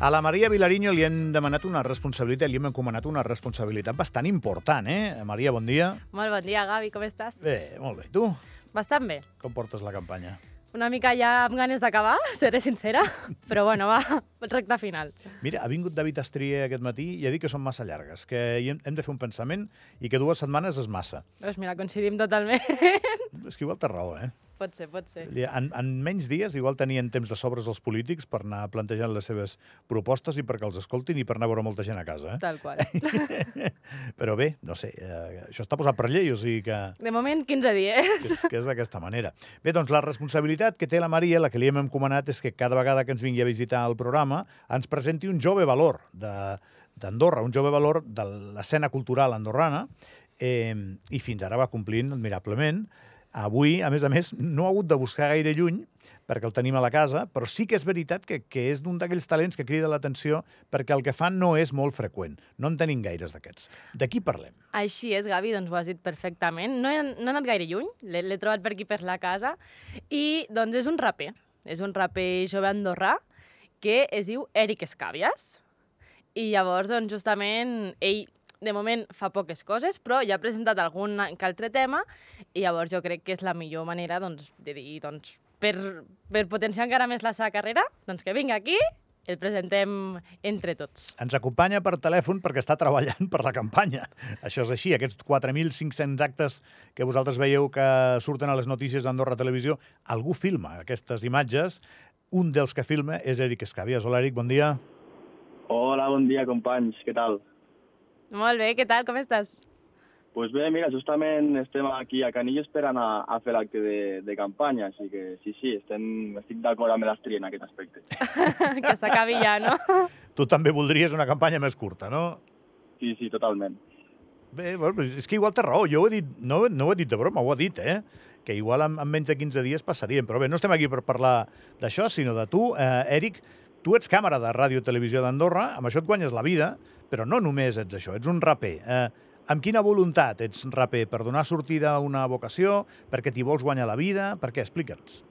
A la Maria Vilariño li hem demanat una responsabilitat, li hem encomanat una responsabilitat bastant important, eh? Maria, bon dia. Molt bon dia, Gavi, com estàs? Bé, molt bé. Tu, Bastant bé. com portes la campanya? Una mica ja amb ganes d'acabar, seré sincera, però bueno, va, recta final. Mira, ha vingut David Estrier aquest matí i ha dit que són massa llargues, que hem de fer un pensament i que dues setmanes és massa. Doncs mira, coincidim totalment. És que igual té raó, eh? Pot ser, pot ser. En, en menys dies igual tenien temps de sobres els polítics per anar plantejant les seves propostes i perquè els escoltin i per anar a veure molta gent a casa, eh? Tal qual. Però bé, no sé, eh, això està posat per llei, o sigui que... De moment, 15 dies. que és, que és d'aquesta manera. Bé, doncs la responsabilitat que té la Maria, la que li hem encomanat, és que cada vegada que ens vingui a visitar el programa ens presenti un jove valor de- d'Andorra, un jove valor de l'escena cultural andorrana, eh, i fins ara va complint admirablement. Avui, a més a més, no ha hagut de buscar gaire lluny, perquè el tenim a la casa, però sí que és veritat que, que és d'un d'aquells talents que crida l'atenció perquè el que fa no és molt freqüent. No en tenim gaires d'aquests. De qui parlem? Així és, Gavi, doncs ho has dit perfectament. No he, no he anat gaire lluny, l'he trobat per aquí per la casa, i doncs és un raper. És un raper jove andorrà que es diu Eric Escàvies. I llavors, doncs, justament, ell de moment fa poques coses, però ja ha presentat algun altre tema i llavors jo crec que és la millor manera doncs, de dir, doncs, per, per potenciar encara més la seva carrera, doncs que vinga aquí, el presentem entre tots. Ens acompanya per telèfon perquè està treballant per la campanya. Això és així, aquests 4.500 actes que vosaltres veieu que surten a les notícies d'Andorra Televisió, algú filma aquestes imatges. Un dels que filma és Eric Escabias. Hola, Eric, bon dia. Hola, bon dia, companys. Què tal? Molt bé, què tal, com estàs? Pues bé, mira, justament estem aquí a Canillo esperant a, a fer l'acte de, de campanya, així que sí, sí, estem, estic d'acord amb l'Astri en aquest aspecte. que s'acabi ja, no? Tu també voldries una campanya més curta, no? Sí, sí, totalment. Bé, bueno, és que igual té raó. Jo ho he dit, no, no ho he dit de broma, ho ha dit, eh? Que igual en, en menys de 15 dies passaríem. Però bé, no estem aquí per parlar d'això, sinó de tu. Eh, Eric, tu ets càmera de Ràdio Televisió d'Andorra, amb això et guanyes la vida, però no només ets això, ets un raper. Eh, amb quina voluntat ets raper? Per donar sortida a una vocació? Perquè t'hi vols guanyar la vida? Per què? Explica'ns.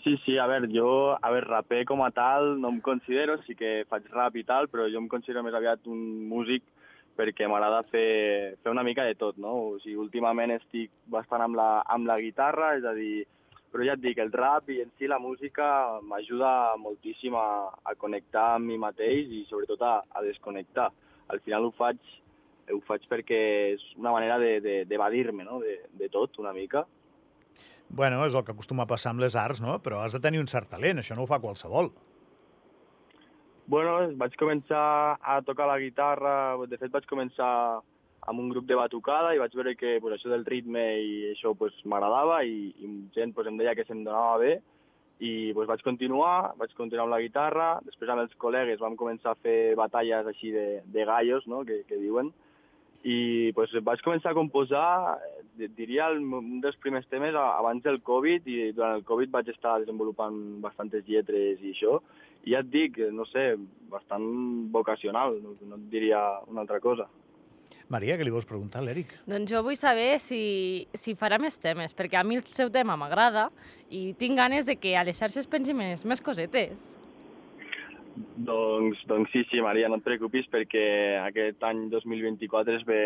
Sí, sí, a veure, jo, a veure, raper com a tal no em considero, sí que faig rap i tal, però jo em considero més aviat un músic perquè m'agrada fer, fer una mica de tot, no? O sigui, últimament estic bastant amb la, amb la guitarra, és a dir, però ja et dic, el rap i en si la música m'ajuda moltíssim a, a connectar amb mi mateix i sobretot a, a desconnectar. Al final ho faig, ho faig perquè és una manera de- de- d'evadir-me, de, no?, de, de tot, una mica. Bueno, és el que acostuma a passar amb les arts, no? Però has de tenir un cert talent, això no ho fa qualsevol. Bueno, vaig començar a tocar la guitarra, de fet vaig començar amb un grup de batucada i vaig veure que pues, això del ritme i això pues, m'agradava i, i gent pues, em deia que se'm donava bé i pues, vaig continuar, vaig continuar amb la guitarra, després amb els col·legues vam començar a fer batalles així de, de gallos, no?, que, que diuen, i pues, vaig començar a composar, eh, diria, el, un dels primers temes abans del Covid, i durant el Covid vaig estar desenvolupant bastantes lletres i això, i ja et dic, no sé, bastant vocacional, no, no et diria una altra cosa. Maria, què li vols preguntar a l'Eric? Doncs jo vull saber si, si farà més temes, perquè a mi el seu tema m'agrada i tinc ganes de que a les xarxes pengi més, més cosetes. Doncs, doncs sí, sí, Maria, no et preocupis perquè aquest any 2024 es ve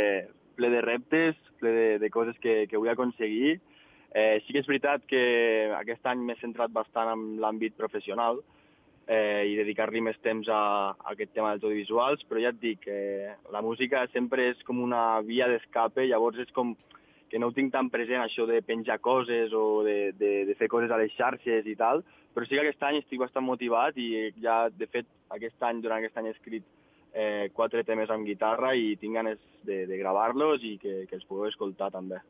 ple de reptes, ple de, de coses que, que vull aconseguir. Eh, sí que és veritat que aquest any m'he centrat bastant en l'àmbit professional eh, i dedicar-li més temps a, a aquest tema dels audiovisuals, però ja et dic, eh, la música sempre és com una via d'escape, llavors és com que no ho tinc tan present això de penjar coses o de, de, de fer coses a les xarxes i tal, però sí que aquest any estic bastant motivat i ja, de fet, aquest any, durant aquest any he escrit eh, quatre temes amb guitarra i tinc ganes de, de gravar-los i que, que els pugueu escoltar també.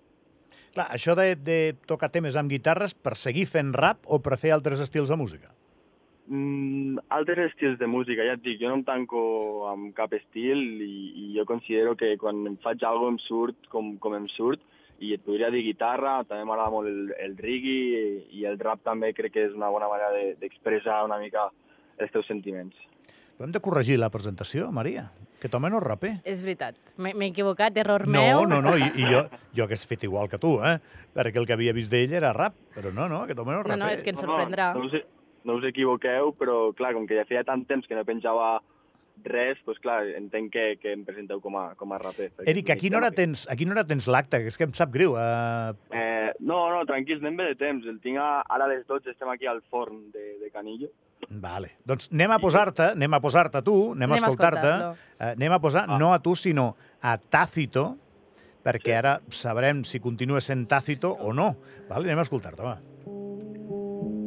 Clar, això de, de tocar temes amb guitarres per seguir fent rap o per fer altres estils de música? Mm, altres estils de música, ja et dic, jo no em tanco amb cap estil i, i jo considero que quan em faig alguna em surt com, com em surt i et podria dir guitarra, també m'agrada molt el, el reggae i, i el rap també crec que és una bona manera de- d'expressar una mica els teus sentiments. Però hem de corregir la presentació, Maria. Que home no és raper. És veritat, m'he equivocat, error No, meu. no, no, i, i jo, jo hagués fet igual que tu, eh? Perquè el que havia vist d'ell era rap, però no, no, aquest home no és No, raper. no, és que ens sorprendrà. No, no, he, no us equivoqueu, però clar, com que ja feia tant temps que no penjava res, doncs clar, entenc que, que em presenteu com a, com a raper. Eric, a quina hora tens, a quina hora tens l'acte? Que És que em sap greu. Uh... Eh, no, no, tranquils, anem bé de temps. El tinc a, ara a les 12, estem aquí al forn de, de Canillo. Vale. Doncs anem a posar-te, anem a posar-te tu, anem, Anem a escoltar-te, eh, anem a posar, Ah. no a tu, sinó a Tácito, perquè Sí. ara sabrem si continua sent Tácito o no. Vale? Anem a escoltar-te, va.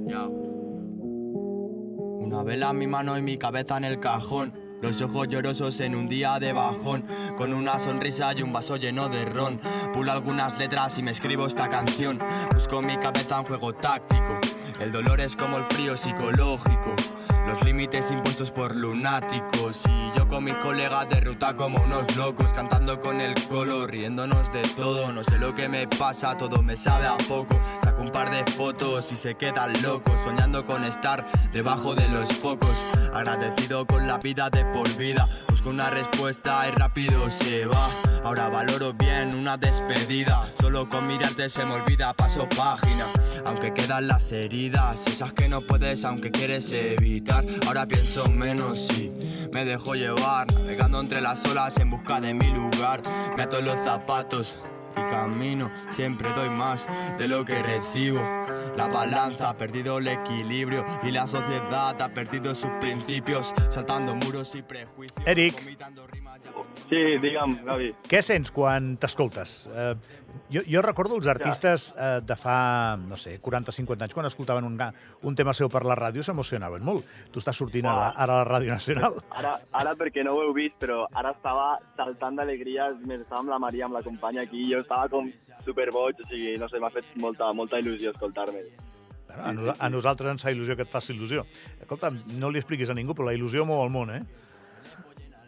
Ya. Una vela en mi mano y mi cabeza en el cajón. Los ojos llorosos en un día de bajón, con una sonrisa y un vaso lleno de ron. Pulo algunas letras y me escribo esta canción. Busco mi cabeza un juego táctico. El dolor es como el frío psicológico. Los límites impuestos por lunáticos. Y yo con mis colegas de ruta como unos locos, cantando con el colo, riéndonos de todo. No sé lo que me pasa, todo me sabe a poco. Saco un par de fotos y se quedan locos, soñando con estar debajo de los focos. Agradecido con la vida de por vida. Busco una respuesta y rápido se va. Ahora valoro bien una despedida. Solo con mirarte se me olvida, paso página. Aunque quedan las heridas, esas que no puedes, aunque quieres evitar. Ahora pienso menos y me dejo llevar. Navegando entre las olas en busca de mi lugar. Me ato los zapatos y camino. Siempre doy más de lo que recibo. La balanza ha perdido el equilibrio y la sociedad ha perdido sus principios. Saltando muros y prejuicios. Eric. Sí, digue'm, Gavi. Què sents quan t'escoltes? Eh, jo, jo recordo els artistes eh, de fa, no sé, 40-50 anys, quan escoltaven un, un tema seu per la ràdio, s'emocionaven molt. Tu estàs sortint a la, ara a la Ràdio Nacional. Ara, ara perquè no ho heu vist, però ara estava saltant d'alegria, estava amb la Maria, amb la companya aquí, jo estava com superboig, o sigui, no sé, m'ha fet molta, molta il·lusió escoltar-me. Bueno, a, a nosaltres ens fa il·lusió que et faci il·lusió. Escolta, no li expliquis a ningú, però la il·lusió mou el món, eh?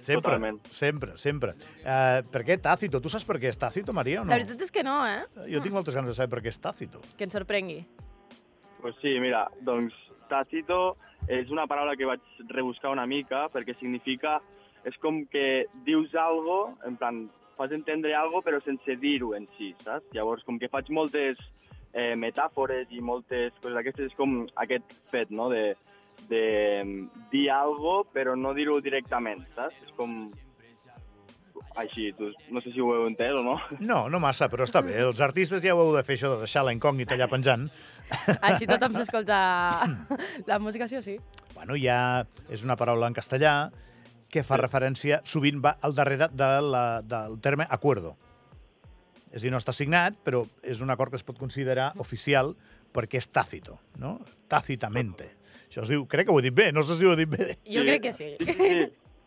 Sempre, Totalment. sempre, sempre. Uh, per què Tácito? Tu saps per què és Tácito, Maria, o no? La veritat és que no, eh? Jo tinc moltes ganes de saber per què és Tácito. Que ens sorprengui. Pues sí, mira, doncs Tácito és una paraula que vaig rebuscar una mica perquè significa, és com que dius algo, en plan, fas entendre algo però sense dir-ho en si, saps? Llavors, com que faig moltes eh, metàfores i moltes coses d'aquestes, és com aquest fet, no?, de, de algo però no dir-ho directament, saps? És com així, tu, no sé si ho heu entès o no. No, no massa, però està bé. Els artistes ja ho heu de fer, això de deixar la incògnita allà penjant. Així tothom s'escolta la música, sí o sí. Bueno, ja és una paraula en castellà que fa referència, sovint va al darrere de la, del terme acuerdo. És a dir, no està signat, però és un acord que es pot considerar oficial perquè és tàcito, no? Tàcitamente. Això es diu, crec que ho he dit bé, no sé si ho he dit bé. Jo Sí. crec que sí. Sí, sí, sí.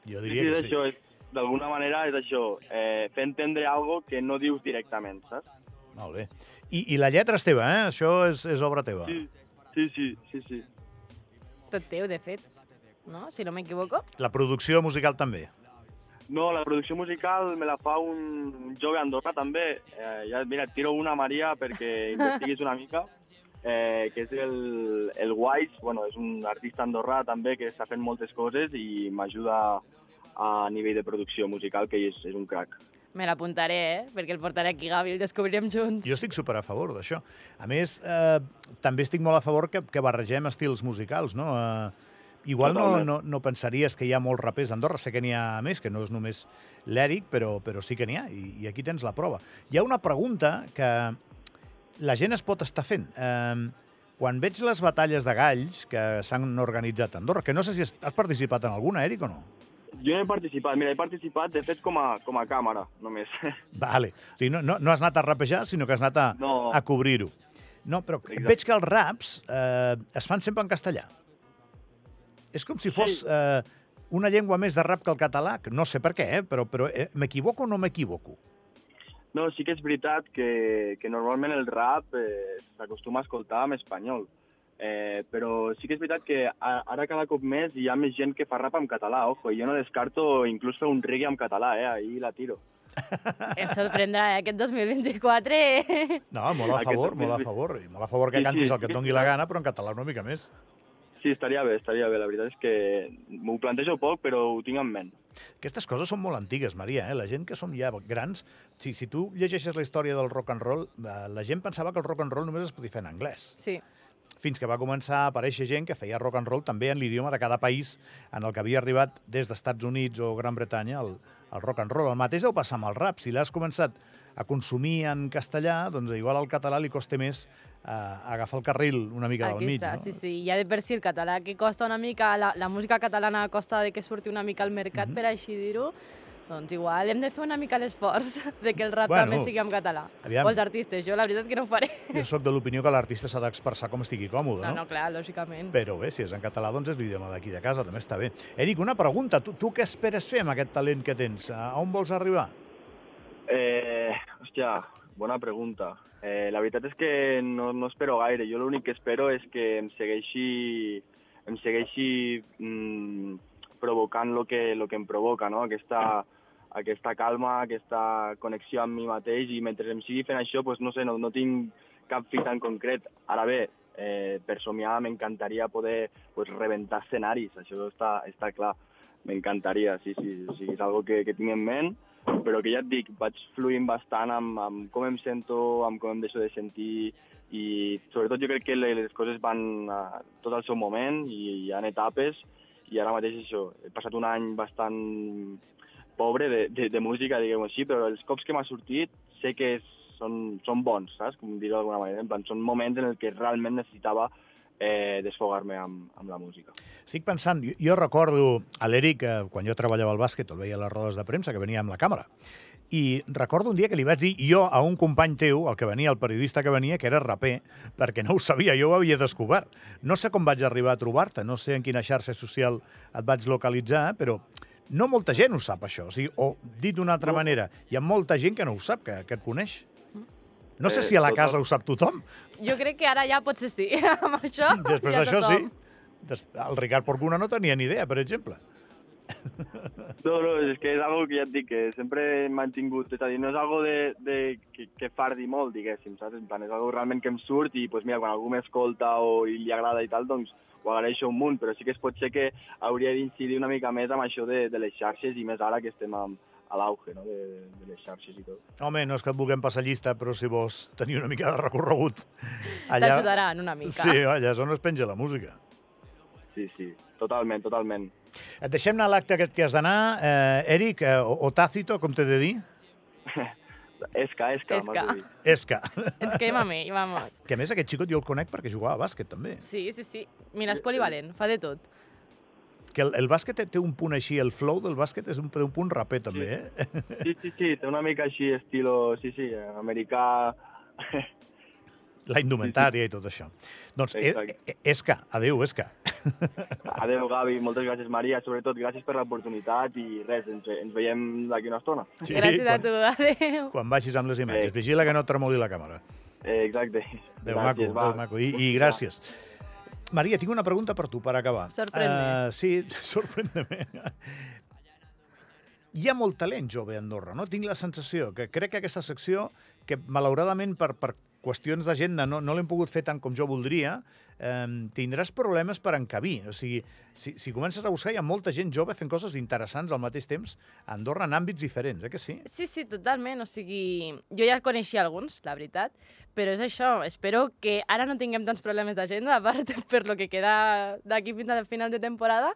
Jo Sí, diria sí, és que sí. això, és, d'alguna manera és això, eh, fer entendre algo que no dius directament, saps? Molt bé. I, I la lletra és teva, eh? Això és, és obra teva. Sí, sí, sí, sí, sí. Tot teu, de fet. No? Si no m'equivoco. La producció musical també. No, la producció musical me la fa un jove andorrà també. Eh, ja, mira, et tiro una, Maria, perquè investiguis una mica, eh, que és el, el Wise, bueno, és un artista andorrà també que està fent moltes coses i m'ajuda a nivell de producció musical, que és, és un crac. Me l'apuntaré, eh? Perquè el portaré aquí, Gavi, el descobrirem junts. Jo estic super a favor d'això. A més, eh, també estic molt a favor que, que barregem estils musicals, no? Eh, igual no, no, no pensaries que hi ha molts rapers a Andorra, sé que n'hi ha més, que no és només l'Eric, però, però sí que n'hi ha, i, i aquí tens la prova. Hi ha una pregunta que la gent es pot estar fent. Eh, quan veig les batalles de galls que s'han organitzat a Andorra, que no sé si has, participat en alguna, Eric, o no? Jo no he participat, mira, he participat, de fet, com a, com a càmera, només. Vale. O sigui, no, no, no has anat a rapejar, sinó que has anat a, No. a cobrir-ho. No, però Exacte. veig que els raps eh, es fan sempre en castellà. És com si fos Sí. eh, una llengua més de rap que el català, que no sé per què, eh, però, però eh, m'equivoco o no m'equivoco? No, sí que és veritat que, que normalment el rap eh, s'acostuma a escoltar en espanyol. Eh, però sí que és veritat que a, ara cada cop més hi ha més gent que fa rap en català, ojo, i jo no descarto inclús fer un reggae en català, eh, ahí la tiro. Et sorprendrà, eh? Aquest 2024... eh? No, molt a Aquest favor, també molt a favor. I molt a favor que Sí, sí, cantis el que sí, et doni sí. la gana, però en català una mica més. Sí, estaria bé, estaria bé. La veritat és que m'ho plantejo poc, però ho tinc en ment. Aquestes coses són molt antigues, Maria. Eh? La gent que som ja grans, si, si tu llegeixes la història del rock and roll, eh, la gent pensava que el rock and roll només es podia fer en anglès. Sí. fins que va començar a aparèixer gent que feia rock and roll també en l'idioma de cada país en el que havia arribat des d'Estats Units o Gran Bretanya el, el rock and roll. El mateix deu passar amb el rap. Si l'has començat a consumir en castellà, doncs igual al català li costa més eh, agafar el carril una mica Aquí del mig. està, no? sí, sí. Ja de per si el català que costa una mica, la, la música catalana costa de que surti una mica al mercat, Mhm. per així dir-ho, doncs igual hem de fer una mica l'esforç de que el rap Bueno, també sigui en català. aviam. O els artistes, jo la veritat que no ho faré. Jo sóc de l'opinió que l'artista s'ha d'expressar com estigui còmode, No, no? no, clar, lògicament. Però bé, si és en català, doncs és l'idioma d'aquí de casa, també està bé. Eric, una pregunta. Tu, tu què esperes fer amb aquest talent que tens? A on vols arribar? Eh, hòstia, bona pregunta. Eh, la veritat és que no, no espero gaire. Jo l'únic que espero és que em segueixi, em segueixi mm, provocant el que, lo que em provoca, no? Aquesta, aquesta calma, aquesta connexió amb mi mateix i mentre em sigui fent això, pues, no sé, no, no tinc cap fita en concret. Ara bé, eh, per somiar m'encantaria poder pues, rebentar escenaris, això està, està clar. M'encantaria, sí, sí, sigui, és algo que, que tinc en ment, però que ja et dic, vaig fluint bastant amb, amb com em sento, amb com em deixo de sentir, i sobretot jo crec que le- les coses van a tot al seu moment i hi ha etapes, i ara mateix això, he passat un any bastant pobre de, de, de música, diguem-ho així, però els cops que m'ha sortit sé que és, són, són bons, saps? Com dir-ho d'alguna manera. En plan, són moments en els que realment necessitava eh, desfogar-me amb, amb la música. Estic pensant, jo, jo recordo a l'Eric, eh, quan jo treballava al bàsquet, el veia a les rodes de premsa, que venia amb la càmera, i recordo un dia que li vaig dir jo a un company teu, el que venia, el periodista que venia, que era raper, perquè no ho sabia, jo ho havia descobert. No sé com vaig arribar a trobar-te, no sé en quina xarxa social et vaig localitzar, però no molta gent ho sap, això. O, sigui, o dit d'una altra No. manera, hi ha molta gent que no ho sap, que, que et coneix. No sé Eh, si a la casa ho sap tothom. Jo crec que ara ja potser sí, amb això Després ja d'això, sí. El Ricard Porcuna no tenia ni idea, per exemple. No, no, és que és algo que ja et dic, que sempre he mantingut, és a dir, no és algo de, de que, que fardi molt, diguéssim, saps? En plan, és algo realment que em surt i, pues, mira, quan algú m'escolta o i li agrada i tal, doncs ho agraeixo un munt, però sí que es pot ser que hauria d'incidir una mica més amb això de, de les xarxes i més ara que estem amb, a l'auge no? de, de les xarxes i tot. Home, no és que et vulguem passar llista, però si vols tenir una mica de recorregut... T'ajudaran una mica. Sí, allà és on es penja la música. Sí, sí, totalment, totalment. Et deixem anar a l'acte aquest que has d'anar. Eh, Eric, eh, o, o Tácito, com t'he de dir? Esca, esca, Esca. m'has de dir. Esca. Ens quedem amb ell, vamos. Que a més aquest xicot jo el conec perquè jugava a bàsquet, també. Sí, sí, sí. Mira, és polivalent, fa de tot. Que el, el bàsquet té- té un punt així, el flow del bàsquet és un, un punt raper, també, eh? Sí, sí, sí, té una mica així estilo, sí, sí, americà... La indumentària i tot això. Doncs, eh, Exacte. eh, Esca, adéu, Esca. Adéu, Gavi, moltes gràcies, Maria, sobretot gràcies per l'oportunitat i res, ens, ens veiem d'aquí una estona. Sí, Gràcies a quan- tu, adéu. Quan vagis amb les imatges. Eh. Vigila que no et tremoli la càmera. Eh, exacte. Déu maco, Gràcies, va. Déu maco. I, I gràcies. Maria, tinc una pregunta per tu, per acabar. Sorprèn-me. Uh, sí, sorprèn-me. Hi ha molt talent jove a Andorra, no? Tinc la sensació que crec que aquesta secció, que malauradament per, per qüestions d'agenda no, no l'hem pogut fer tant com jo voldria, eh, tindràs problemes per encabir. O sigui, si, si comences a buscar, hi ha molta gent jove fent coses interessants al mateix temps a Andorra en àmbits diferents, eh que sí? Sí, sí, totalment. O sigui, jo ja coneixia alguns, la veritat, però és això. Espero que ara no tinguem tants problemes d'agenda, a part per lo que queda d'aquí fins al final de temporada,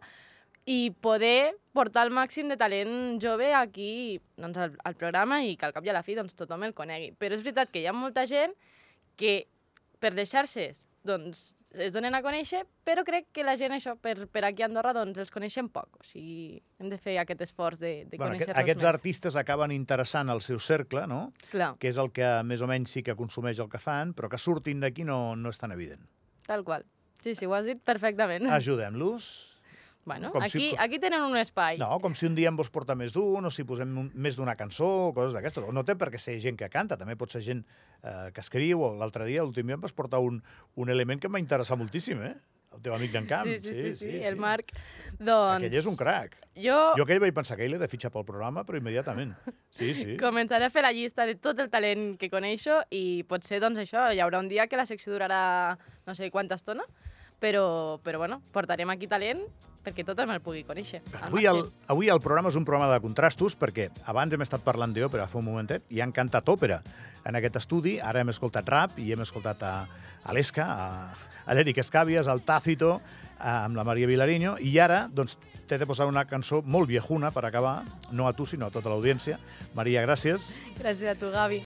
i poder portar el màxim de talent jove aquí doncs, al, al programa i que al cap i a la fi doncs, tothom el conegui. Però és veritat que hi ha molta gent que per les xarxes doncs, es donen a conèixer, però crec que la gent això per, per aquí a Andorra doncs, els coneixen poc. O sigui, hem de fer aquest esforç de, de Bueno, aquest, conèixer-los aquests més. artistes acaben interessant el seu cercle, no? Clar, que és el que més o menys sí que consumeix el que fan, però que surtin d'aquí no, no és tan evident. tal qual. Sí, sí, ho has dit perfectament. Ajudem-los. Bueno, com si- aquí, aquí tenen un espai. No, com si un dia en vols portar més d'un, o si posem un, més d'una cançó, o coses d'aquestes. No té per què ser gent que canta, també pot ser gent eh, que escriu, o l'altre dia, l'últim dia, em vas portar un, un element que em va interessar moltíssim, eh? El teu amic d'en Camp. sí, sí, sí, sí, sí, el Marc. Doncs... Aquell és un crac. Jo, Jo aquell vaig pensar que ell l'he de fitxar pel programa, però immediatament. Sí, sí. començaré a fer la llista de tot el talent que coneixo i potser, doncs, això, hi haurà un dia que la secció durarà no sé quanta estona, però, però bueno, portarem aquí talent perquè tothom el pugui conèixer. al Avui el, avui el programa és un programa de contrastos perquè abans hem estat parlant d'òpera fa un momentet i han cantat òpera en aquest estudi. Ara hem escoltat rap i hem escoltat a, a l'Esca, a, a l'Eric Escàvies, al Tácito, a, amb la Maria Vilariño i ara doncs, t'he de posar una cançó molt viejuna per acabar, no a tu sinó a tota l'audiència. Maria, gràcies. Gràcies a tu, Gavi.